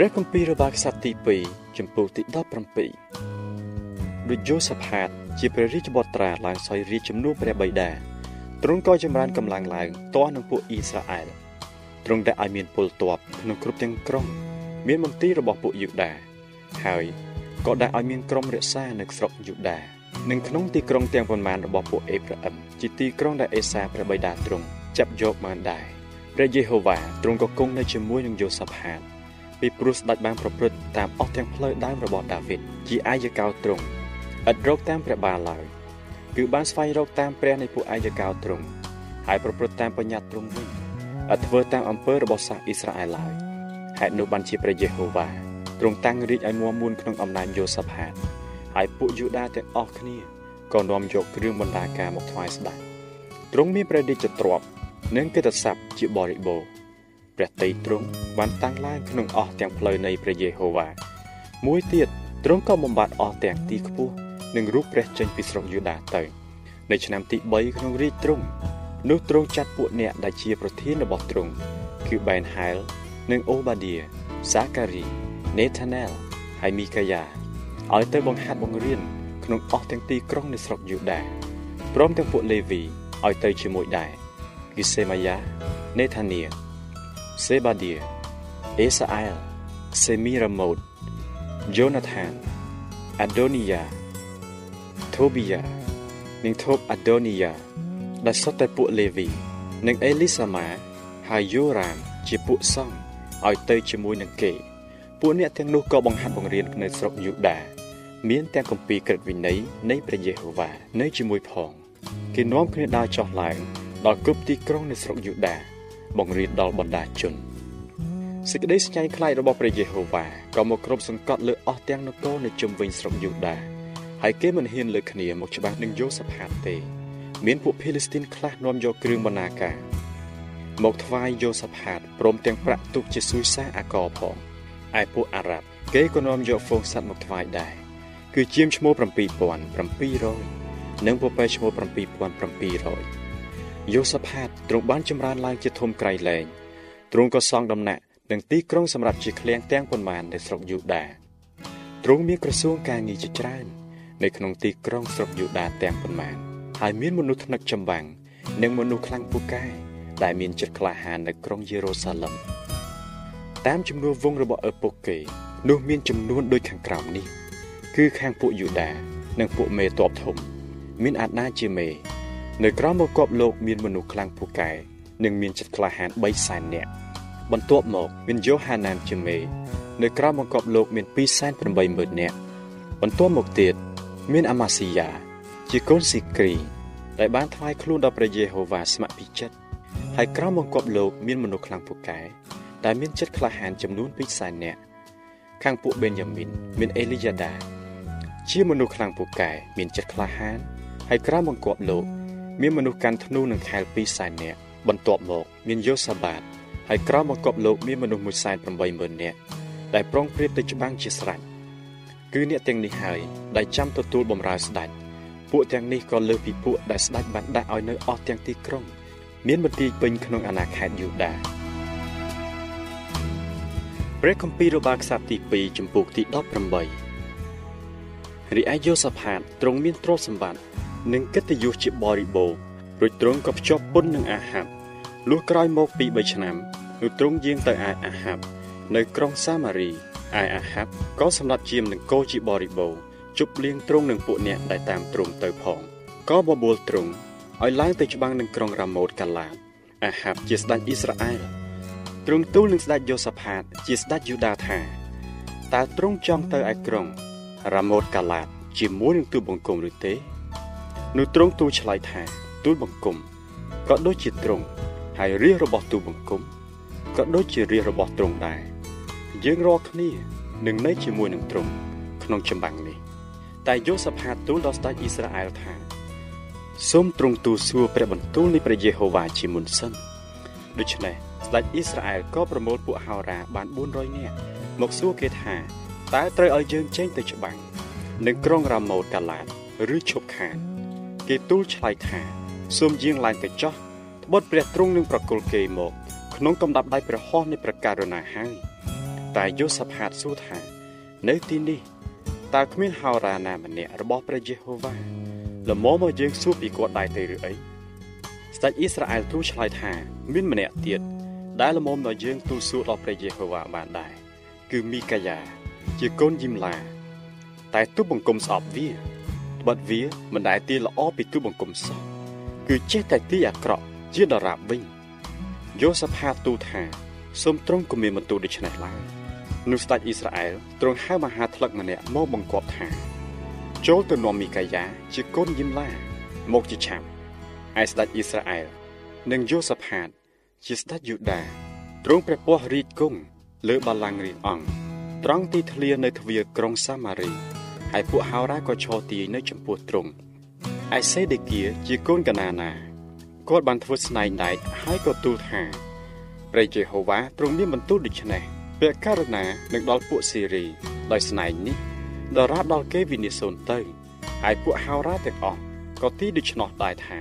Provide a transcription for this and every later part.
ព្រះគម្ពីររបស់ខ្សត្រទី2ចំពោះទី17ដូចយូសាផាត ជាព្រះរាជបុត្រាឡើងសោយរាជជំនួសព្រះបិតាទ្រង់ក៏ចម្រើនកម្លាំងឡើងទាស់នឹងពួកអ៊ីស្រាអែលទ្រង់ដែលឲ្យមានពលទ័ពក្នុងគ្រប់ទាំងក្រុង មានមន្ទីររបស់ពួកយូដាហើយក៏ដែលឲ្យមានក្រុមរក្សានៅស្រុកយូដានិងក្នុងទីក្រុងទាំងប៉ុន្មានរបស់ពួកអេប្រាអឹមជាទីក្រុងដែលអេសាព្រះបិតាទ្រង់ចាប់យកបានដែរព្រះយេហូវ៉ាទ្រង់ក៏គង់នៅជាមួយនឹងយូសាផាត ពីព្រោះស្ដេចបានប្រព្រឹត្តតាមអស់ទាំងផ្លូវដើមរបស់ដាវីតជាអាយកោទ្រង់ឥតរកតាមព្រះបាលឡើយគឺបានស្វែងរកតាមព្រះនៃពួកអាយកោទ្រង់ហើយប្រព្រឹត្តតាមបញ្ញត្តិទ្រង់វិញឥតធ្វើតាមអំពើរបស់សាសអ៊ីស្រាអែលឡើយហេតុនោះបានជាព្រះយេហូវ៉ាទ្រង់តាំងរាជឲ្យមាំមួនក្នុងអំណាចយូសាផាតហើយពួកយូដាទាំងអស់គ្នាក៏នាំយកគ្រឿងបណ្ដាការមកថ្វាយស្ដេចទ្រង់មានព្រះរាជទ្រព្យនិងកិត្តិស័ព្ទជាបរិបូរណ៍ ព្រះតីទ្រង់បានតាំងឡើងក្នុងអស់ទាំងផ្លូវនៃព្រះយេហូវ៉ាមួយទៀតទ្រង់ក៏បំបត្តិអស់ទាំងទីខ្ពស់និងរូបព្រះចេញពីស្រុកយូដាទៅ នៅឆ្នាំទី3ក្នុងរាជទ្រង់នោះទ្រង់ចាត់ពួកអ្នកដែលជាប្រធានរបស់ទ្រង់គឺបែនហែលនិងអូបាឌីសាការីនេថាណែលហើយមីកាយ៉ាឲ្យទៅបង្ហាត់បង្រៀនក្នុងអស់ទាំងទីក្រុងនៅស្រុកយូដាព្រមទាំងពួកលេវីឲ្យទៅជាមួយដែរគឺសេម៉ាយ៉ានេថានី សេបាឌីអេសាអែលសេមីរ៉ាម៉ូតយូណាថានអាដូនីយ៉ាថូប៊ីយ៉ានិងថូបអាដូនីយ៉ាដែលសុទ្ធតែពួកលេវីនិងអេលីសាម៉ាហើយយូរ៉ាមជាពួកសង្ឃឲ្យទៅជាមួយនឹងគេ ពួកអ្នកទាំងនោះក៏បង្ហាត់បង្រៀននៅស្រុកយូដាមានទាំងគម្ពីរក្រឹតវិន័យនៃព្រះយេហូវ៉ានៅជាមួយផង គេនាំគ្នាដើរចុះឡើងដល់គ្រប់ទីក្រុងនៅស្រុកយូដា បង្រៀនដល់បណ្ដាជនសេចក្តីស្ញាញ់ខ្លាចរបស់ព្រះយេហូវ៉ាក៏មកគ្រប់សង្កត់លើអស់ទាំងនគរនៅជុំវិញស្រុកយូដាហើយគេមិនហ៊ានលើគ្នាមកច្បាស់នឹងយូសាផាតទេ មានពួកភីលីស្ទីនខ្លះនាំយកគ្រឿងបណ្ណាការមកថ្វាយយូសាផាតព្រមទាំងប្រាក់ទុកជាស៊ុយសាអាកផងឯពួកអារ៉ាប់គេក៏នាំយកហ្វូងសัตว์មកថ្វាយដែរគឺជាមឈ្មោះ7700និងពពែឈ្មោះ7700 យូសាផាតទ្រង់បានចម្រើនឡើងជាធំក្រៃលែងទ្រង់ក៏សង់ដំណាក់នឹងទីក្រុងសម្រាប់ជាឃ្លាំងទាំងប៉ុន្មាននៅស្រុកយូដាទ្រង់មានក្រសួងការងារជាច្រើន នៅក្នុងទីក្រុងស្រុកយូដាទាំងប៉ុន្មានហើយមានមនុស្សថ្នឹកចម្បាំងនិងមនុស្សខ្លាំងពូកែដែលមានចិត្តក្លាហាននៅក្រុងយេរូសាឡឹមតាមចំនួនវងរបស់ឪពុកគេ នោះមានចំនួនដូចខាងក្រោមនេះ គឺខាងពួកយូដា និងពួកមេតបធំ មានអាណាជាមេ នៅក្រោមមកគប់លោកមានមនុស្សខ្លាំងពូកែនិងមានចិត្តក្លាហាន3សែននាក់បន្ទាប់មកមានយ៉ូហាណានជាមេនៅក្រោមបង្កប់លោកមាន280,000នាក់បន្ទាប់មកទៀតមានអាម៉ាស៊ីយ៉ាជាកូនស៊ីគ្រីដែលបានថ្វាយខ្លួនដល់ព្រះយេហូវ៉ាស្ម័គ្រពីចិត្តហើយក្រោមបង្គាប់លោកមានមនុស្សខ្លាំងពូកែដែលមានចិត្តក្លាហានចំនួន200,000នាក់ខាងពួកបេនយ៉ាមីនមានអេលីយ៉ាដា ជាមនុស្សខ្លាំងពូកែមានចិត្តក្លាហានហើយក្រោមបង្គាប់លោក មានមនុស្សកាន់ធ្នូនិងខែល200,000នាក់បន្ទាប់មក មានយូសាបាតហើយក្រោមបង្គាប់លោកមានមនុស្ស180,000នាក់ដែលប្រុងប្រៀបទៅច្បាំងជាស្រេចគឺអ្នកទាំងនេះហើយដែលចាំទទួលបម្រើស្ដេចពួកទាំងនេះក៏លើសពីពួកដែលស្ដេចបានដាក់ឲ្យនៅអស់ទាំងទីក្រុង មានបន្ទាយពេញក្នុងអាណាខេត្តយូដាព្រះគម្ពីររបាខ្សត្រទី2ចំពោះទី18រីឯយូសាផាតទ្រង់មានទ្រព្យសម្បត្តិ និងកិត្តិយសជាបរិបូរណ៍រួចទ្រង់ក៏ភ្ជាប់ពន្ធនឹងអាហាប់លុះក្រោយមកពី3ឆ្នាំនោះទ្រង់យាងទៅឯអាហាប់នៅក្រុងសាម៉ារីឯអាហាប់ក៏សម្លាប់ជាមនឹងគោជាបរិបូរណ៍ជប់លៀងទ្រង់នឹងពួកអ្នកដែលតាមទ្រង់ទៅផងក៏បបួលទ្រង់ឲ្យឡើងទៅច្បាំងនឹងក្រុងរ៉ាម៉ូតកាឡាតអាហាប់ជាស្ដេចអ៊ីស្រាអែលទ្រង់ទូលនឹងស្ដេចយូសាផាត ជាស្ដេចយូដាថាតើទ្រង់ចង់ទៅឯក្រុងរ៉ាម៉ូតកាឡាតជាមួយនឹងទូលបង្គំឬទេ នោះទ្រង់ទូលឆ្លើយថាទូលបង្គំក៏ដូចជាទ្រង់ហើយរាជរបស់ទូលបង្គំក៏ដូចជារាជរបស់ទ្រង់ដែរយើងរាល់គ្នានឹងនៅជាមួយនឹងទ្រង់ក្នុងចម្បាំងនេះ តែយូសាផាតទូលដល់ស្ដេចអ៊ីស្រាអែលថាសូមទ្រង់ទូលសួរព្រះបន្ទូលនៃព្រះយេហូវ៉ាជាមុនសិនដូច្នេះស្ដេចអ៊ីស្រាអែលក៏ប្រមូលពួកហោរាបាន400នាក់មកសួរគេថាតើត្រូវឲ្យយើងចេញទៅច្បាំងនឹងក្រុងរ៉ាម៉ូតកាឡាតឬឈប់ខាន គេទូលឆ្លើយថាសូមយាងឡើងទៅចោះត្បិតព្រះទ្រង់នឹងប្រគល់គេមក ក្នុងកំដាប់ដៃព្រះហស្ថនៃព្រះករុណាហើយតែយូសាផាតសួរថា នៅទីនេះតើគ្មានហោរាណាម្នាក់របស់ព្រះយេហូវ៉ាល្មមមកយើងសួរពីគាត់ដែរទេឬអីស្ដេចអ៊ីស្រាអែលទូលឆ្លើយថាមានម្នាក់ទៀតដែលល្មមដល់យើងទូលសួរដល់ព្រះយេហូវ៉ាបានដែរគឺមីកាយ៉ាជាកូនយីមឡា តែទូបង្គំស្អប់វា ត្បិតវាមិនដែលទីល្អពីទូបង្គំសោះគឺចេះតែទីអាក្រក់ជាដរាបវិញយូសាផាទូថាសូមទ្រង់គំមានបន្ទូលដូច្នេះឡើយនោះស្ដេចអ៊ីស្រាអែលទ្រង់ហៅមហាថ្លឹកម្នាក់មកបង្គាប់ថា ចូលទៅនាំមីកាយ៉ាជាកូនយីមឡាមកជាឆាប់ឯស្ដេចអ៊ីស្រាអែលនិងយូសាផាត ជាស្ដេចយូដាទ្រង់ព្រះពស្ត្ររាជគង់លើបល្ល័ង្ករាជអង្គត្រង់ទីធ្លានៅទ្វារក្រុងសាម៉ារី ហើយពួកហោរ៉ាក៏ឈរទាយនៅចំពោះទ្រង់ឯសេដេគៀជាកូនកណាណាគាត់បានធ្វើស្នែងដែកហើយក៏ទូលថាព្រះយេហូវ៉ាទ្រង់មានបន្ទូលដូច្នេះព្រះករុណានឹងដល់ពួកសេរីដោយស្នែងនេះដរាបដល់គេវិនិច្ឆ័យទៅហើយពួកហោរ៉ាទាំងអស់ក៏ទីដូច្នោះដែរថា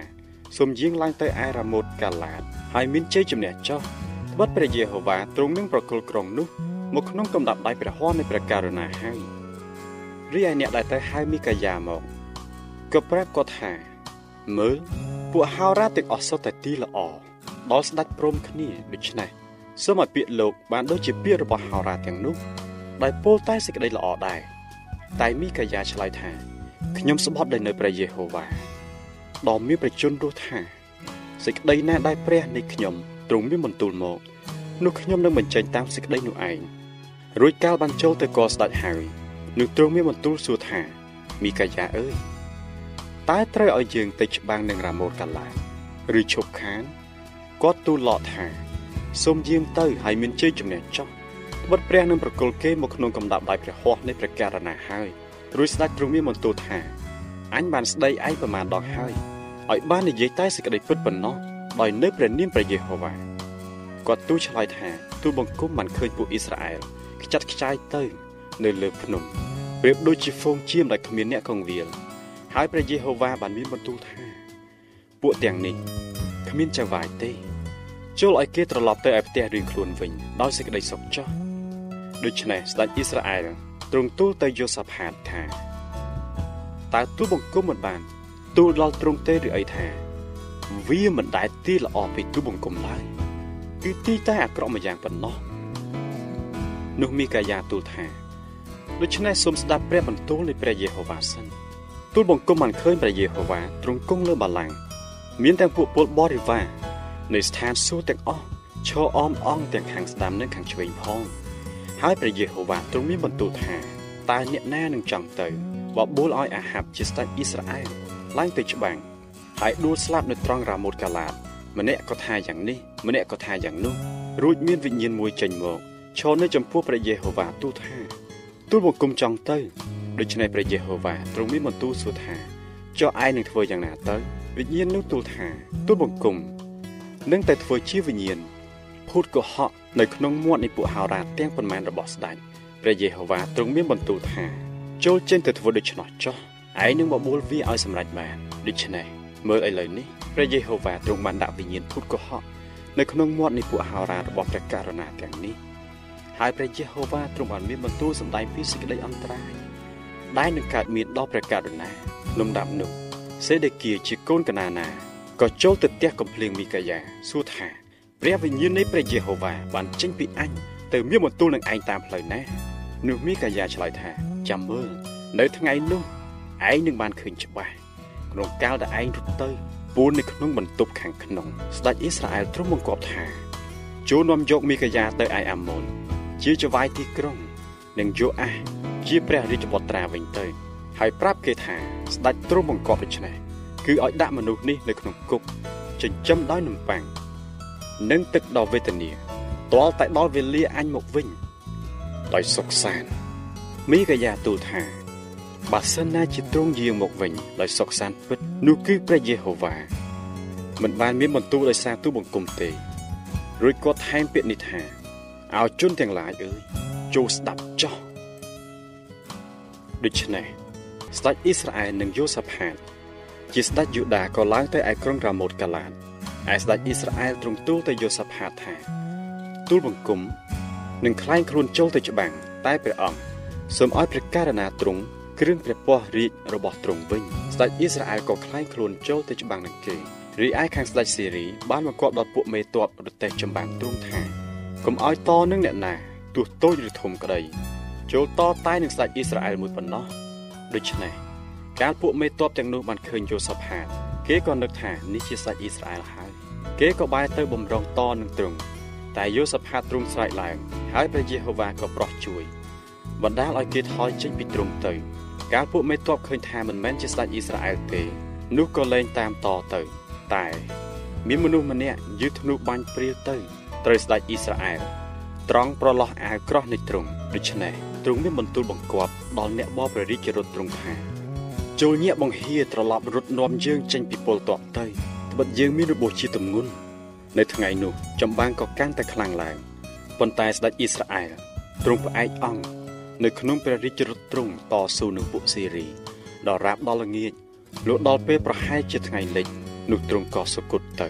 សូមយាងឡើងទៅឯរ៉ាម៉ូតកាឡាតហើយមានជ័យជំនះចោះត្បិតព្រះយេហូវ៉ាទ្រង់នឹងប្រគល់ក្រុងនោះមកក្នុងកំដាប់ដៃព្រះហស្ថនៃព្រះករុណាហើយ រីឯអ្នកដែលទៅហៅមីកាយ៉ាមកក៏ប្រាប់គាត់ថាមើលពួកហោរ៉ាទាំងអស់សុទ្ធតែទីល្អដល់ស្ដេចព្រមគ្នាដូច្នេះសូមឲ្យពាក្យលោកបានដូចជាពាក្យរបស់ហោរ៉ាទាំងនោះដែលពោលតែសេចក្តីល្អដែរតែមីកាយ៉ាឆ្លើយថាខ្ញុំស្បត់ដោយនៅព្រះយេហូវ៉ាដ៏មានប្រជញ្ញរស់ថាសេចក្តីណាដែលព្រះនៃខ្ញុំទ្រង់មានបន្ទូលមកនោះខ្ញុំនឹងបញ្ចេញតាមសេចក្តីនោះឯងរួចកាលបានចូលទៅកស្ដេចហើយ នោះទ្រង់មានបន្ទូលសួរថាមីកាយ៉ាអើយតើត្រូវឲ្យយើងទៅច្បាំងនឹងរ៉ាម៉ូតកាឡាឬឈប់ខានគាត់ទូលឡតថាសូមយាងទៅហើយមានជ័យជំនះចោះត្បិតព្រះនឹងប្រគល់គេមកក្នុងកំដាប់ដៃព្រះហស្ថនៃព្រះករុណាហើយរួចស្ដេចទ្រង់មានបន្ទូលថាអញបានស្ដីឯងប្រមាណដងហើយឲ្យបាននិយាយតែសេចក្តីពិតប៉ុណ្ណោះដោយនៅព្រះនាមព្រះយេហូវ៉ាគាត់ទូលឆ្លើយថាទូលបង្គំបានឃើញពួកអ៊ីស្រាអែលខ្ចាត់ខ្ចាយទៅ នៅលើភ្នំប្រៀបដូចជាហ្វូងជៀមដែលគ្មានអ្នកកងវាលហើយព្រះយេហូវ៉ាបានមានបន្ទូលថា ពួកទាំងនេះគ្មានចៅវាយទេចូលឲ្យគេត្រឡប់ទៅឯផ្ទះរៀងខ្លួនវិញដោយសេចក្តីសុខចុះដូច្នេះស្ដេចអ៊ីស្រាអែលទ្រង់ទូលទៅយូសាផាតថាតើទូលបង្គំមិនបាន ទូលដល់ទ្រង់ទេឬអីថា វាមិនដែលទីល្អពីទូលបង្គំឡើយគឺទីតែអាក្រក់មួយយ៉ាងប៉ុណ្ណោះនោះមីកាយ៉ាទូលថា ដូច្នេះសូមស្ដាប់ព្រះបន្ទូលនៃព្រះយេហូវ៉ាសិនទូលបង្គំបានឃើញព្រះយេហូវ៉ាទ្រង់គង់លើបល្ល័ង្កមានទាំងពួកពលបរិវារនៃស្ថានសួគ៌ទាំងអស់ឈរអមអង្គទាំងខាងស្ដាំនិងខាងឆ្វេងផង ហើយព្រះយេហូវ៉ាទ្រង់មានបន្ទូលថាតើអ្នកណានឹងចង់ទៅបបួលឲ្យអាហាប់ជាស្ដេចអ៊ីស្រាអែលឡើងទៅច្បាំងហើយដួលស្លាប់នៅត្រង់រ៉ាម៉ូតកាឡាតម្នាក់ក៏ថាយ៉ាងនេះម្នាក់ក៏ថាយ៉ាងនោះរួចមានវិញ្ញាណមួយចេញមកឈរនៅចំពោះព្រះយេហូវ៉ាទូលថា ទូលបង្គំចង់ទៅដូច្នេះព្រះយេហូវ៉ាទ្រង់មានបន្ទូលសួរថាចុះឯងនឹងធ្វើយ៉ាងណាទៅវិញ្ញាណនោះទូលថាទូលបង្គំនឹងតែធ្វើជាវិញ្ញាណភូតកុហកនៅក្នុងមាត់នៃពួកហោរាទាំងប៉ុន្មានរបស់ស្ដេចព្រះយេហូវ៉ាទ្រង់មានបន្ទូលថាចូលចេញទៅធ្វើដូច្នោះចុះឯងនឹងបបួលវាឲ្យសម្រេចបានដូច្នេះមើលឥឡូវនេះព្រះយេហូវ៉ាទ្រង់បានដាក់វិញ្ញាណភូតកុហកនៅក្នុងមាត់នៃពួកហោរារបស់ព្រះករុណាទាំងនេះ ហើយព្រះយេហូវ៉ាទ្រង់បានមានបន្ទូលសម្ដែងពីសេចក្តីអន្តរាយដែលនឹងកើតមានដល់ព្រះករុណាលំដាប់នោះសេដេគៀជាកូនកណាណាក៏ចូលទៅផ្ទះកំភ្លៀងមីកាយ៉ាសួរថាព្រះវិញ្ញាណនៃព្រះយេហូវ៉ាបានចេញពីអញទៅមានបន្ទូលនឹងឯងតាមផ្លូវណានោះមីកាយ៉ាឆ្លើយថាចាំមើលនៅថ្ងៃនោះឯងនឹងបានឃើញច្បាស់ក្នុងកាលដែលឯងរត់ទៅពូននៅក្នុងបន្ទប់ខាងក្នុងស្ដេចអ៊ីស្រាអែលទ្រង់បង្គាប់ថាចូលនាំយកមីកាយ៉ាទៅឯអាម៉ូន ជាចវាយទីក្រុង និងយូអាសជាព្រះរាជបុត្រាវិញទៅ ហើយប្រាប់គេថាស្ដេចទ្រង់បង្គាប់ដូច្នេះគឺឲ្យដាក់មនុស្សនេះនៅក្នុងគុកចិញ្ចឹមដោយនំប៉័ងនិងទឹកដ៏វេទនាទាល់តែដល់វេលាអញមកវិញដោយសុខសាន្តមីកាយ៉ាទូលថាបើសិនណាជាទ្រង់យាងមកវិញដោយសុខសាន្តពិតនោះគឺព្រះយេហូវ៉ាមិនបានមានបន្ទូលដោយសារទូបង្គំទេរួចគាត់ថែមពាក្យនេះថា ឲ្យជនទាំងឡាយអើយចូលស្ដាប់ចោះដូច្នេះស្ដេចអ៊ីស្រាអែលនិងយូសាផាតជាស្ដេចយូដាក៏ឡើងទៅឯក្រុងរ៉ាម៉ូតកាឡានឯស្ដេចអ៊ីស្រាអែលទ្រង់ទូលទៅយូសាផាតថាទូលបង្គំនឹងខ្លែងខ្លួនចូលទៅច្បាំងតែព្រះអង្គសូមឲ្យព្រះករណាទ្រង់គ្រឿងព្រះពស្ត្ររាជរបស់ទ្រង់វិញស្ដេចអ៊ីស្រាអែលក៏ខ្លែងខ្លួនចូលទៅច្បាំងនឹងគេរីឯខាងស្ដេចសេរីបានមកគប់ដល់ពួកមេតបរទេះចម្បាំងទ្រង់ថា កុំឲ្យតនឹងអ្នកណាទោះតូចឬធំក្តីចូលតតែនឹងស្ដេចអ៊ីស្រាអែលមួយប៉ុណ្ណោះដូច្នេះកាលពួកមេតបទាំងនោះបានឃើញយូសាផាតគេក៏នឹកថានេះជាស្ដេចអ៊ីស្រាអែលហើយគេក៏បែរទៅបំរុងតនឹងទ្រង់តែយូសាផាតទ្រង់ស្រែកឡើងហើយព្រះយេហូវ៉ាក៏ប្រោះជួយបណ្ដាលឲ្យគេថយចេញពីទ្រង់ទៅ កាលពួកមេតបឃើញថាមិនមែនជាស្ដេចអ៊ីស្រាអែលទេ នោះក៏លែងតាមតទៅ តែ មានមនុស្សម្នាក់យឺធ្នូបាញ់ព្រាលទៅ ត្រូវស្ដេចអ៊ីស្រាអែលត្រង់ប្រឡោះអាវក្រោះនៃទ្រង់ដូច្នេះទ្រង់មានបន្ទូលបង្គាប់ដល់អ្នកបបព្រះរាជរត់ទ្រង់ថាចូលញាក់បង្ហៀត្រឡប់រត់នាំយើងចេញពីពលតបទៅត្បិតយើងមានរបួសជាទម្ងន់នៅថ្ងៃនោះចម្បាំងក៏កាន់តែខ្លាំងឡើងប៉ុន្តែស្ដេចអ៊ីស្រាអែលទ្រង់ផ្អែកអង្គនៅក្នុងព្រះរាជរថទ្រង់តស៊ូនឹងពួកសេរីដល់រាបដល់ល្ងាចលុះដល់ពេលប្រហែលជាថ្ងៃលិចនោះទ្រង់ក៏សុគតទៅ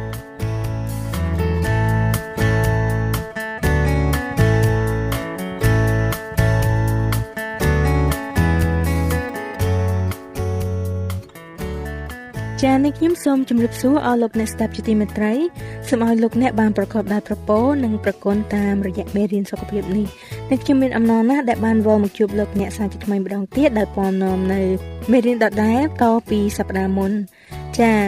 ចា៎នេះខ្ញុំសូមជម្រាបសួរអស់លោកអ្នកស្ដាប់ជាទីមេត្រីសូមឲ្យលោកអ្នកបានប្រកបដោយប្រពោនិងប្រគុណតាមរយៈមេរៀនសុខភាពនេះនេះខ្ញុំមានអំណរណាស់ដែលបានវិលមកជួបលោកអ្នកសាជាថ្មីម្ដងទៀតដោយពំនាំនៅមេរៀនដដែលតពីសប្ដាហ៍មុនចា៎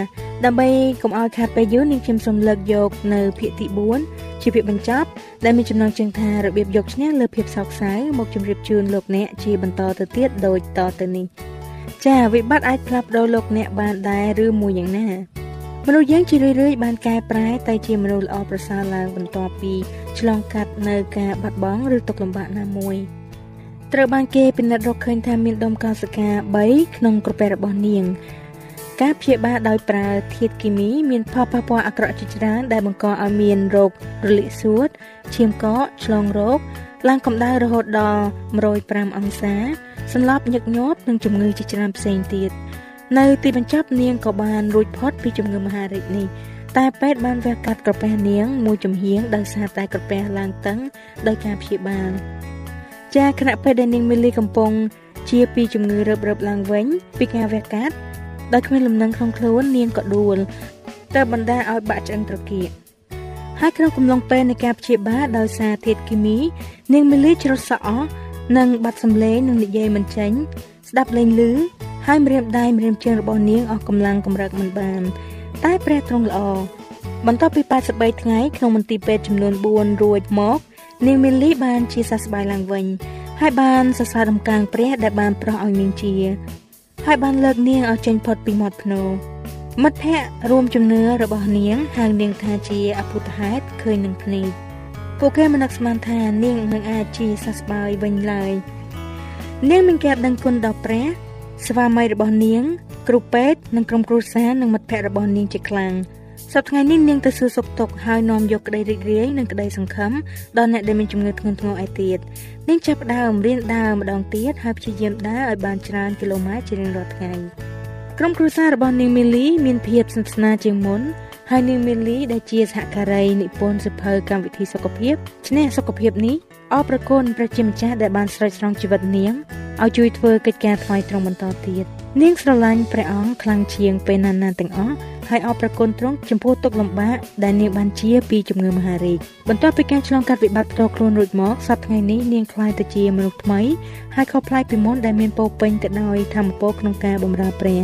ដើម្បីកុំឲ្យខាត់ពេលយូរនាងខ្ញុំសូមលើកយកនៅភាគទី4ជាភាគបញ្ចប់ដែលមានចំណងជើងថារបៀបយកឈ្នះលើភាពសោកសៅមកជម្រាបជូនលោកអ្នកជាបន្តទៅទៀតដូចតទៅនេះ ចាវិបត្តិអាចផ្លាស់ប្ដូរលោកអ្នកបានដែរឬមួយយ៉ាងណាមនុស្សយើងជារឿយៗបានកែប្រែតែជាមនុស្សល្អប្រសើរឡើងបន្ទាប់ពីឆ្លងកាត់នៅការបាត់បង់ឬទុក្ខលំបាកណាមួយត្រូវបានគេពិនិត្យរកឃើញថាមានដុំកោសិកា3ក្នុងក្រពះរបស់នាង ការព្យាបាលដោយប្រើធាតុគីមីមានផលប៉ះពាល់អាក្រក់ជាច្រើនដែលបង្កឲ្យមានរោគរលាកសួតឈាមកកឆ្លងរោគ ឡើងកម្ដៅរហូតដល់105អង្សា សន្លប់ញឹកញាប់និងជំងឺជាច្រើនផ្សេងទៀតនៅទីបញ្ចប់នាងក៏បានរួចផុតពីជំងឺមហារីកនេះតែពេទ្យបានវះកាត់ក្រពះនាងមួយចំហៀងដោយសារតែក្រពះឡើងតឹងដោយការព្យាបាលចាខណៈពេលដែលនាងមីលីកំពុងជាពីជំងឺរឹបរឹបឡើងវិញ ពីការវះកាត់ដោយគ្មានលំនឹងក្នុងខ្លួននាងក៏ដួលតែបណ្ដាឲ្យបាក់ឆ្អឹងត្រគាក ហើយក្នុងកំឡុងពេលនៃការព្យាបាលដោយសារធាតុគីមី នាងមីលីច្រត់សក់អស់និងបាត់សម្លេងនិងនិយាយមិនចេញស្ដាប់លេងលឺហើយម្រាមដៃម្រាមជើងរបស់នាងអស់កម្លាំងកម្រើកមិនបាន តែព្រះទ្រង់ល្អបន្ទាប់ពី83ថ្ងៃក្នុងមន្ទីរពេទ្យចំនួន4រួចមកនាងមីលីបានជាសះស្បើយឡើងវិញ ហើយបានសរសើរដំកើងព្រះដែលបានប្រោះឲ្យនាងជា ហើយបានលើកនាងឲ្យចេញផុតពីមាត់ភ្នោ មិត្តភ័ក្តិរួមជំនឿរបស់នាងហៅនាងថាជាអភូតហេតុឃើញនឹងភ្នែកពួកគេមិននឹកស្មានថានាងនឹងអាចជាសះស្បើយវិញឡើយនាងមិនគេដឹងគុណដល់ព្រះ ស្វាមីរបស់នាង គ្រូពេទ្យនិងក្រុមគ្រួសារនិងមិត្តភ័ក្តិរបស់នាងជាខ្លាំងសប្តាហ៍ថ្ងៃនេះនាងទៅសួរសុខទុក្ខហើយនាំយកក្តីរីករាយនិងក្តីសង្ឃឹមដល់អ្នកដែលមានជំងឺធ្ងន់ធ្ងរឯទៀតនាងចាប់ផ្ដើមរៀនដើរម្ដងទៀតហើយព្យាយាមដើរឲ្យបានច្រើនគីឡូម៉ែត្រជារៀងរាល់ថ្ងៃ ក្រុមគ្រួសាររបស់នាងមីលីមានភាពស្និទ្ធស្នាលជាងមុនហើយនាងមីលីដែលជាសហការីនិពន្ធសិភៅកម្មវិធីសុខភាពឈ្នះសុខភាពនេះ អរប្រគុណព្រះជាម្ចាស់ដែលបានស្រោចស្រង់ជីវិតនាងឲ្យជួយធ្វើកិច្ចការថ្មីត្រង់បន្តទៀតនាងស្រឡាញ់ព្រះអង្គខ្លាំងជាងពេលណាណាទាំងអស់ហើយអរប្រគុណទ្រង់ចំពោះទុកលំបាកដែលនាងបានជាពីជំងឺមហារីកបន្ទាប់ពីការឆ្លងកាត់វិបត្តិផ្ទាល់ខ្លួនរួចមកសប្តាហ៍ថ្ងៃនេះនាងក្លាយទៅជាមនុស្សថ្មីហើយខុសប្លែកពីមុនដែលមានពោពេញទៅដោយធម៌ពលក្នុងការបម្រើព្រះ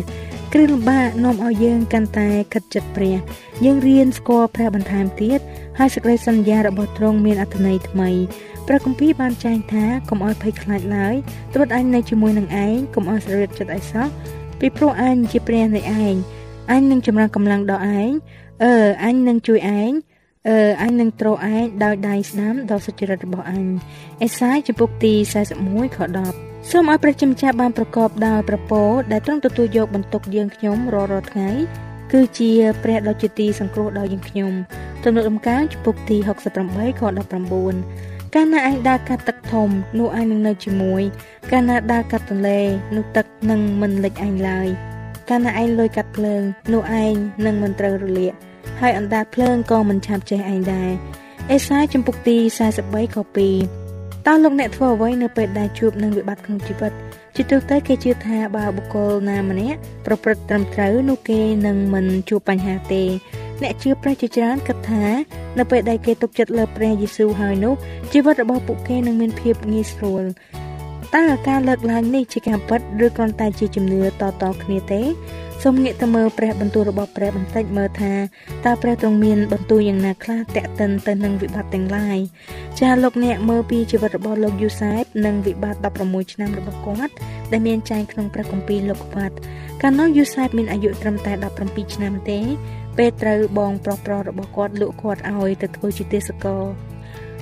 គ្រឿងលំបាកនាំឲ្យយើងកាន់តែខិតចិត្តព្រះ យើងរៀនស្គាល់ព្រះបន្ថែមទៀតហើយសេចក្តីសន្យារបស់ទ្រង់មានអត្ថន័យថ្មីព្រះគម្ពីរបានចែងថាកុំឲ្យភ័យខ្លាចឡើយត្បិតអញនៅជាមួយនឹងឯងកុំឲ្យសរិទ្ធចិត្តអីសោះពីព្រោះអញជាព្រះនៃឯងអញនឹងចម្រើនកម្លាំងដល់ឯងអឺអញនឹងជួយឯងអឺអញនឹងទ្រឯងដោយដៃស្ដាំដល់សុចរិតរបស់អញអេសាយចំពុកទី41ខ10 សូមឲ្យព្រះជាម្ចាស់បានប្រកបដោយប្រពោដែលទ្រង់ទទួលយកបន្ទុកយើងខ្ញុំរាល់រាល់ថ្ងៃគឺជាព្រះដ៏ជាទីសង្គ្រោះដល់យើងខ្ញុំទំនុកដំកើងចំពុកទី68ខ19កាលណាឯងដើរកាត់ទឹកធំនោះឯងនឹងនៅជាមួយកាលណាដើរកាត់ទន្លេនោះទឹកនឹងមិនលិចឯងឡើយកាលណាឯងលុយកាត់ភ្លើងនោះឯងនឹងមិនត្រូវរលាកហើយអណ្ដាតភ្លើងក៏មិនឆាប់ចេះឯងដែរអេសាយចំពុកទី43ខ2 តើលោកអ្នកធ្វើអ្វីនៅពេលដែលជួបនឹងវិបត្តិក្នុងជីវិតជាទូទៅគេជឿថាបើបុគ្គលណាម្នាក់ប្រព្រឹត្តត្រឹមត្រូវនោះគេនឹងមិនជួបបញ្ហាទេអ្នកជឿព្រះជាច្រើនគិតថានៅពេលដែលគេទុកចិត្តលើព្រះយេស៊ូវហើយនោះជីវិតរបស់ពួកគេនឹងមានភាពងាយស្រួលតើការលើកឡើងនេះជាការពិតឬគ្រាន់តែជាជំនឿតៗគ្នាទេ សូមងាកទៅមើលព្រះបន្ទូលរបស់ព្រះបន្តិចមើលថាតើព្រះទ្រង់មានបន្ទូលយ៉ាងណាខ្លះតាក់ទិនទៅនឹងវិបត្តិទាំងឡាយចាលោកអ្នកមើលពីជីវិតរបស់លោកយូសែបនិងវិបត្តិ16ឆ្នាំរបស់គាត់ដែលមានចែងក្នុងព្រះគម្ពីរលោកុបាទកាលនោះយូសែបមានអាយុត្រឹមតែ17ឆ្នាំទេ ពេលត្រូវបងប្រុសប្រុសរបស់គាត់លក់គាត់ឲ្យទៅធ្វើជាទេសករ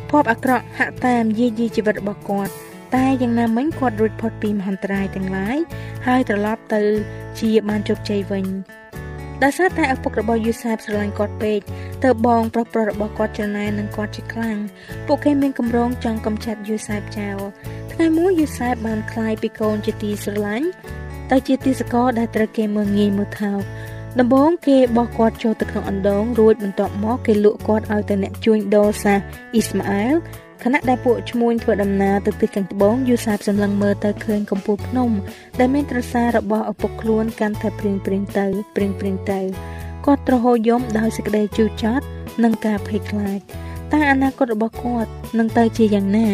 ភ័ព្វអាក្រក់ហាក់តាមយាយីជីវិតរបស់គាត់តែយ៉ាងណាមិញគាត់រួចផុតពីមហន្តរាយទាំងឡាយហើយត្រឡប់ទៅ ជាបានជោគជ័យវិញដោយសារតែឪពុករបស់យូសែបស្រឡាញ់គាត់ពេកទៅបងប្រុសប្រុសរបស់គាត់ច្នៃនឹងគាត់ជាខ្លាំងពួកគេមានកម្រងចង់កំចាត់យូសែបចោលថ្ងៃមួយយូសែបបានคลายពីកូនជាទីស្រឡាញ់ទៅជាទីសកលដែលត្រូវគេមើងងាយមើលថោកដំបូងគេបោះគាត់ចូលទៅក្នុងអណ្ដូងរួចបន្ទាប់មកគេលក់គាត់ឲ្យទៅអ្នកជួញដូរសាសអ៊ីស្ម៉ាអែល ខណៈដែលពួកឈ្មួញធ្វើដំណើរទៅទិសខាងត្បូងយូសាបសម្លឹងមើលទៅឃើញកំពូលភ្នំ ដែលមានត្រសាររបស់ឪពុកខ្លួនកាន់តែព្រៀងព្រៀងទៅព្រៀងព្រៀងទៅគាត់ទ្រហោយំដោយសេចក្តីជឿចត់និងការភ័យខ្លាចតែអនាគតរបស់គាត់នឹងទៅជាយ៉ាងណា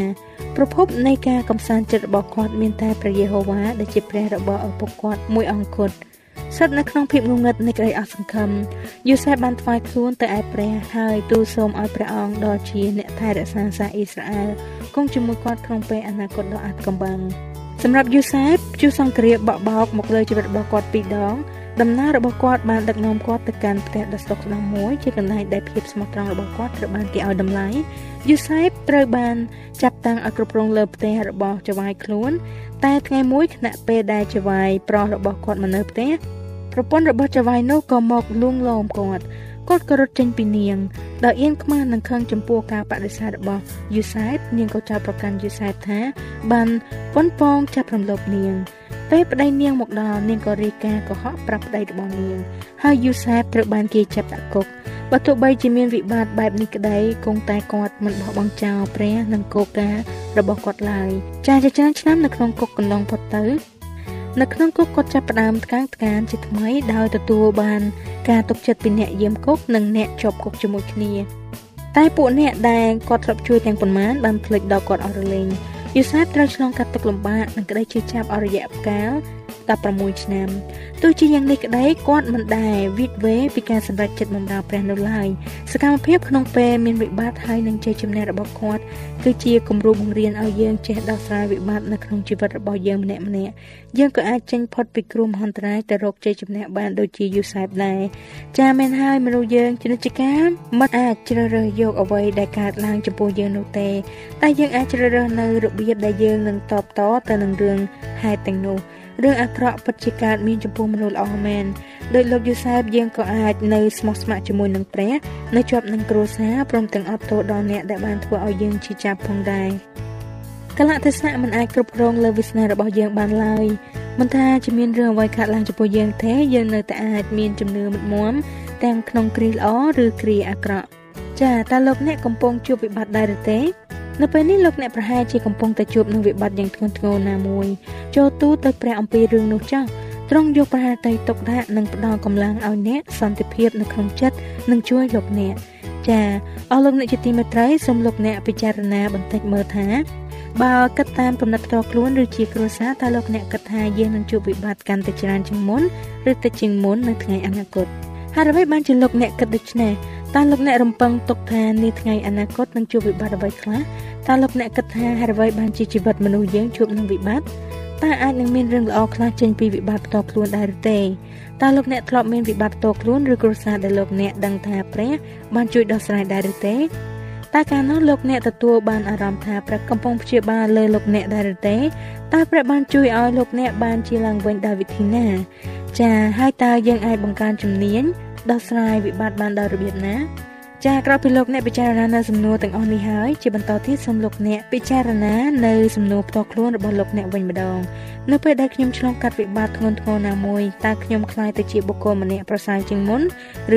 ប្រភពនៃការកំសាន្តចិត្តរបស់គាត់មានតែព្រះយេហូវ៉ាដែលជាព្រះរបស់ឪពុកគាត់មួយអង្គគត់ ស្ថិតនៅក្នុងភាពងងឹតនៃក្តីអស់សង្ឃឹមយូសេបបានថ្វាយខ្លួនទៅឯព្រះហើយទូលសូមឲ្យព្រះអង្គដ៏ជាអ្នកថែរក្សាសាសអ៊ីស្រាអែលគង់ជាមួយគាត់ក្នុងពេលអនាគតដ៏អាថ៌កំបាំងសម្រាប់យូសេបជួសង្គ្រាបបបោកមកលើជីវិតរបស់គាត់ពីរដង ដំណើររបស់គាត់បានដឹកនាំគាត់ទៅកាន់ផ្ទះដ៏ស្តុកស្ដម្ភមួយជាកន្លែងដែលភាពស្មោះត្រង់របស់គាត់ត្រូវបានគេឲ្យតម្លៃយូសេបត្រូវបានចាប់តាំងឲ្យគ្រប់គ្រងលើផ្ទះរបស់ចៅហ្វាយខ្លួន តែថ្ងៃមួយខណៈពេលដែលចៅហ្វាយប្រុសរបស់គាត់មកនៅផ្ទះប្រពន្ធរបស់ចៅហ្វាយនោះក៏មកលួងលោមគាត់ គាត់ក៏រត់ចេញពីនាងដោយអៀនខ្មាស់នឹងខឹងចំពោះការបដិសេធរបស់យូសែបនាងក៏ចោទប្រកាន់យូសែបថាបានប៉ុនប៉ងចាប់រំលោភនាងពេលប្តីនាងមកដល់នាងក៏រាយការណ៍កុហកប្រាប់ប្តីរបស់នាងហើយយូសែបត្រូវបានគេចាប់ដាក់គុកបើទោះបីជាមានវិបត្តិបែបនេះក្តីគង់តែគាត់មិនបោះបង់ចោលព្រះនិងគោលការណ៍របស់គាត់ឡើយចាជាច្រើនឆ្នាំនៅក្នុងគុកកន្លងផុតទៅនៅក្នុងគុកគាត់ចាប់ផ្ដើមថ្កើងថ្កានជាថ្មីដោយទទួលបាន ការទុកចិត្តពីអ្នកយាមគុកនិងអ្នកជាប់គុកជាមួយគ្នា តែពួកអ្នកដែលគាត់ធ្លាប់ជួយទាំងប៉ុន្មានបានភ្លេចដល់គាត់អស់រលែងយូសាបត្រូវឆ្លងកាត់ទុក្ខលំបាកនិងក្តីជឿចាប់អស់រយៈកាល 16ឆ្នាំទោះជាយ៉ាងនេះក្តីគាត់មិនដែលវិតវេពីការសម្រេចចិត្តបម្រើព្រះនៅឡើយសកម្មភាពក្នុងពេលមានវិបត្តិហើយនឹងជ័យជំនះរបស់គាត់គឺជាគំរូបង្រៀនឲ្យយើងចេះដោះស្រាយវិបត្តិនៅក្នុងជីវិតរបស់យើងម្នាក់ម្នាក់យើងក៏អាចចេញផុតពីគ្រោះមហន្តរាយទៅរកជ័យជំនះបានដូចជាយូសែបដែរចាមែនហើយមនុស្សយើងជានិច្ចកាលមិនអាចជ្រើសរើសយកអ្វីដែលកើតឡើងចំពោះយើងនោះទេតែយើងអាចជ្រើសរើសនៅរបៀបដែលយើងនឹងតបតទៅនឹងរឿងហេតុទាំងនោះ រឿងអាក្រក់ពិតជាកើតមានចំពោះមនុស្សល្អមែនដោយលោកយូសែបយើងក៏អាចនៅស្មោះស្ម័គ្រជាមួយនឹងព្រះនៅជាប់នឹងគ្រួសារព្រមទាំងអត់ទោសដល់អ្នកដែលបានធ្វើឲ្យយើងឈឺចាប់ផងដែរកលៈទេសនៈមិនអាចគ្រប់គ្រងលើវាសនារបស់យើងបានឡើយមិនថាជាមានរឿងអ្វីកើតឡើងចំពោះយើងទេយើងនៅតែអាចមានជំនឿមុតមមទាំងក្នុងគ្រាល្អឬគ្រាអាក្រក់ចាតើលោកអ្នកកំពុងជួបវិបត្តិដែរឬទេ នៅពេលនេះលោកអ្នកប្រហែលជាកំពុងតែជួបនឹងវិបត្តិយ៉ាងធ្ងន់ធ្ងរណាមួយចូលទូទៅព្រះអំពីរឿងនោះចោះទ្រង់យកប្រហារតីទុកដាក់និងផ្ដល់កម្លាំងឲ្យអ្នកសន្តិភាពនៅក្នុងចិត្តនិងជួយលោកអ្នកចាអស់លោកអ្នកជាទីមេត្រីសូមលោកអ្នកពិចារណាបន្តិចមើលថាបើគិតតាមកំណត់ផ្ទាល់ខ្លួនឬជាគ្រួសារតើលោកអ្នកគិតថាយើងនឹងជួបវិបត្តិកាន់តែច្រើនជាងមុនឬតិចជាងមុននៅថ្ងៃអនាគត ហើយអ្វីបានជាលោកអ្នកគិតដូច្នេះតើលោកអ្នករំពឹងទុកថានាថ្ងៃអនាគតនឹងជួបវិបត្តិអ្វីខ្លះតើលោកអ្នកគិតថាហេតុអ្វីបានជាជីវិតមនុស្សយើងជួបនឹងវិបត្តិតើអាចនឹងមានរឿងល្អខ្លះចេញពីវិបត្តិផ្ទាល់ខ្លួនដែរឬទេតើលោកអ្នកធ្លាប់មានវិបត្តិផ្ទាល់ខ្លួនឬគ្រួសារដែលលោកអ្នកដឹងថាព្រះបានជួយដោះស្រាយដែរឬទេតើកាលនោះលោកអ្នកទទួលបានអារម្មណ៍ថាព្រះកំពុងព្យាបាលលើលោកអ្នកដែរឬទេតើព្រះបានជួយឲ្យលោកអ្នកបានជាឡើងវិញដោយវិធីណា ចាហើយតើយើងអាចបង្កើនជំនាញដោះស្រាយវិបត្តិបានដោយរបៀបណាចាក្រោយពីលោកអ្នកពិចារណានៅសំណួរទាំងអស់នេះហើយជាបន្តទៀតសូមលោកអ្នកពិចារណានៅសំណួរផ្ទាល់ខ្លួនរបស់លោកអ្នកវិញម្ដងនៅពេលដែលខ្ញុំឆ្លងកាត់វិបត្តិធ្ងន់ធ្ងរណាមួយតើខ្ញុំខ្លាចទៅជាបុគ្គលម្នាក់ប្រសើរជាងមុន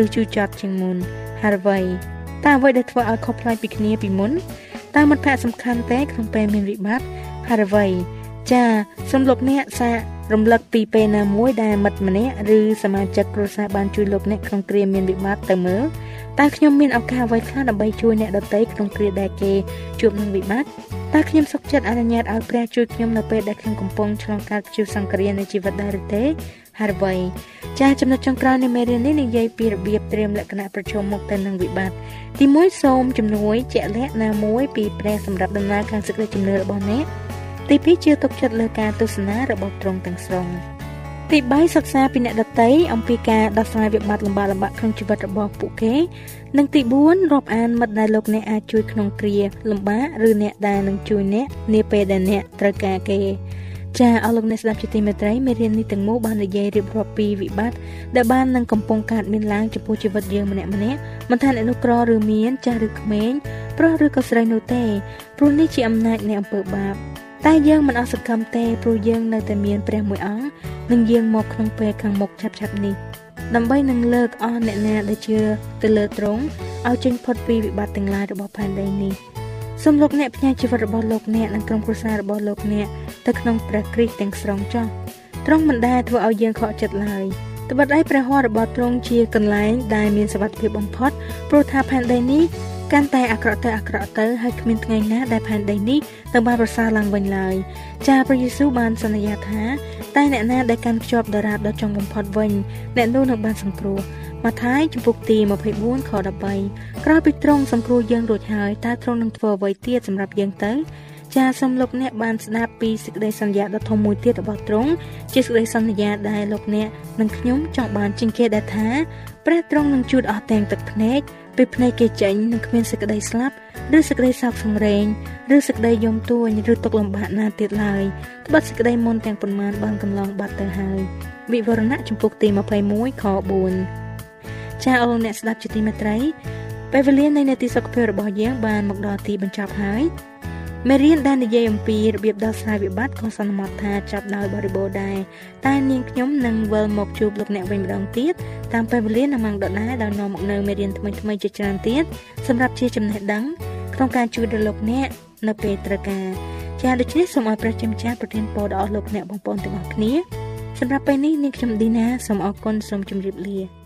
ឬជូរចត់ជាងមុនហើយអ្វីតើអ្វីដែលធ្វើឲ្យខុសប្លែកពីគ្នាពីមុនតើមិត្តភ័ក្តិសំខាន់ទេក្នុងពេលមានវិបត្តិហើយអ្វី ចាសូមលោកអ្នកសាករំលឹកពីពេលណាមួយដែលមិត្តម្នាក់ឬសមាជិកគ្រួសារបានជួយលោកអ្នកក្នុងគ្រាមានវិបត្តិទៅមើលតើខ្ញុំមានឱកាសអ្វីខ្លះដើម្បីជួយអ្នកដទៃក្នុងគ្រាដែលគេជួបនឹងវិបត្តិតើខ្ញុំសុខចិត្តអនុញ្ញាតឲ្យព្រះជួយខ្ញុំនៅពេលដែលខ្ញុំកំពុងឆ្លងកាត់ជួបសង្គ្រាមនៃជីវិតដែរឬទេហើយអ្វីចាចំណុចចុងក្រោយនៃមេរៀននេះនិយាយពីរបៀបត្រៀមលក្ខណៈប្រជុំមុខទៅនឹងវិបត្តិទី1សូមជំនួយជាក់លាក់ណាមួយពីព្រះសម្រាប់ដំណើរខាងសេចក្តីជំនឿរបស់អ្នក ទី2ជឿទុកចិត្តលើការទស្សនារបស់ទ្រង់ទាំងស្រុងទី3សិក្សាពីអ្នកដតីអំពីការដោះស្រាយវិបត្តិលំបាកលំបាកក្នុងជីវិតរបស់ពួកគេ និងទី4រាប់អានមិត្តដែលលោកអ្នកអាចជួយក្នុងគ្រាលំបាកឬអ្នកដែលនឹងជួយអ្នកនាពេលដែលអ្នកត្រូវការគេចាអស់លោកអ្នកស្ដាប់ជាទីមេត្រីមេរៀននេះទាំងមូលបាននិយាយរៀបរាប់ពីវិបត្តិដែលបាននឹងកំពុងកើតមានឡើងចំពោះជីវិតយើងម្នាក់ម្នាក់មិនថាអ្នកនោះក្រឬមានចាស់ឬក្មេងប្រុសឬក៏ស្រីនោះទេព្រោះនេះជាអំណាចនៃអំពើបាប តែយើងមិនអស់សង្ឃឹមទេព្រោះយើងនៅតែមានព្រះមួយអង្គនឹងយាងមកក្នុងពេលខាងមុខឆាប់ៗនេះដើម្បីនឹងលើកអស់អ្នកណាដែលជឿទៅលើទ្រង់ឲ្យចេញផុតពីវិបត្តិទាំងឡាយរបស់ផែនដីនេះសូមលោកអ្នកផ្ញើជីវិតរបស់លោកអ្នកនិងក្រុមគ្រួសាររបស់លោកអ្នកទៅក្នុងព្រះគ្រីស្ទទាំងស្រុងចោះទ្រង់មិនដែលធ្វើឲ្យយើងខកចិត្តឡើយត្បិតឯព្រះហស្ថរបស់ទ្រង់ជាកន្លែងដែលមានសុវត្ថិភាពបំផុតព្រោះថាផែនដីនេះ កាន់តែអាក្រក់ទៅអាក្រក់ទៅហើយគ្មានថ្ងៃណាដែលផែនដីនេះនឹងបានប្រសើរឡើងវិញឡើយចាព្រះយេស៊ូវបានសន្យាថាតែអ្នកណាដែលកាន់ខ្ជាប់ដរាបដល់ចុងបំផុតវិញអ្នកនោះនឹងបានសង្គ្រោះម៉ាថាយជំពូកទី24ខ13ក្រោយពីទ្រង់សង្គ្រោះយើងរួចហើយតើទ្រង់នឹងធ្វើអ្វីទៀតសម្រាប់យើងទៅចាសូមលោកអ្នកបានស្ដាប់ពីសេចក្តីសន្យាដ៏ធំមួយទៀតរបស់ទ្រង់ជាសេចក្តីសន្យាដែលលោកអ្នកនិងខ្ញុំចង់បានជាងគេដែលថាព្រះទ្រង់នឹងជួតអស់ទាំងទឹកភ្នែក ពេលភ្នែកគេចេញនឹងគ្មានសេចក្តីស្លាប់ឬសេចក្តីសោកសង្រេងឬសេចក្តីយំទួញឬទុក្ខលំបាកណាទៀតឡើយត្បិតសេចក្តីមុនទាំងប៉ុន្មានបានកន្លងបាត់ទៅហើយវិវរណៈចំពុកទី21ខ4ចាអរអ្នកស្ដាប់ជាទីមេត្រីពេលវេលានៃនាទីសុខភាពរបស់យើងបានមកដល់ទីបញ្ចប់ហើយ មេរៀនដែលនិយាយអំពីរបៀបដោះស្រាយវិបត្តិក៏សន្មតថាចាប់ដោយបរិបូរដែរតែនាងខ្ញុំនឹងវិលមកជួបលោកអ្នកវិញម្ដងទៀតតាមពេលវេលានៅម៉ោងដដែលដោយនាំមកនៅមេរៀនថ្មីៗជាច្រើនទៀតសម្រាប់ជាចំណេះដឹងក្នុងការជួយដល់លោកអ្នកនៅពេលត្រូវការចាដូច្នេះសូមឲ្យព្រះជាម្ចាស់ប្រទានពរដល់លោកអ្នកបងប្អូនទាំងអស់គ្នាសម្រាប់ពេលនេះនាងខ្ញុំឌីណាសូមអរគុណសូមជម្រាបលា